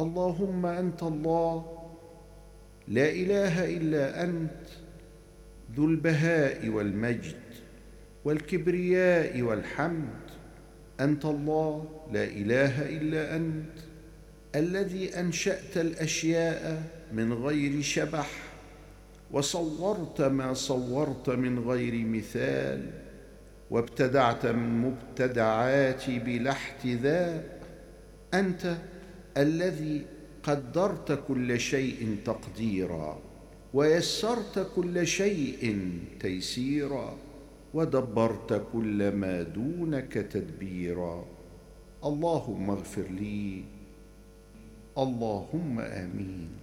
اللهم أنت الله لا إله إلا أنت ذو البهاء والمجد والكبرياء والحمد أنت الله لا إله إلا أنت الذي أنشأت الأشياء من غير شبح وصورت ما صورت من غير مثال وابتدعت من مبتدعات بلا احتذاء أنت الذي قدرت كل شيء تقديرا ويسرت كل شيء تيسيرا ودبرت كل ما دونك تدبيرا. اللهم اغفر لي. اللهم آمين.